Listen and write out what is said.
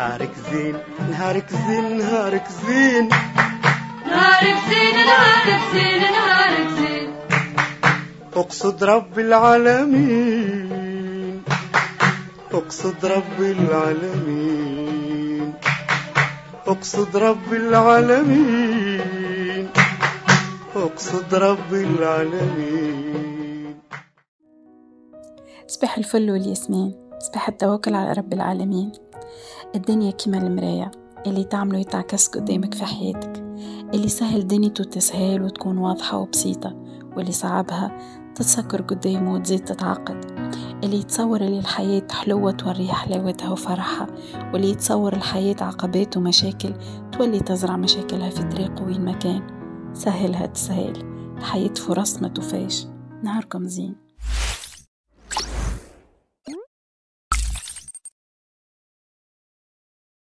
نهارك زين نهارك زين نهارك زين. نهارك زين نهارك زين نهارك زين. أقصد رب العالمين أقصد رب العالمين. أقصد رب العالمين أقصد رب العالمين. صباح الفل والياسمين صباح التوكل على رب العالمين. الدنيا كيما المراية اللي تعمله يتعكس قدامك في حياتك اللي سهل دنيته تسهل وتكون واضحة وبسيطة واللي صعبها تتسكر قدامه وتزيد تتعقد اللي يتصور اللي الحياة حلوة توريه حلاوتها وفرحها واللي يتصور الحياة عقبات ومشاكل تولي تزرع مشاكلها في طريقه وين ما كان. سهلها تسهل الحياة فرص ما توفاش نهاركم زين.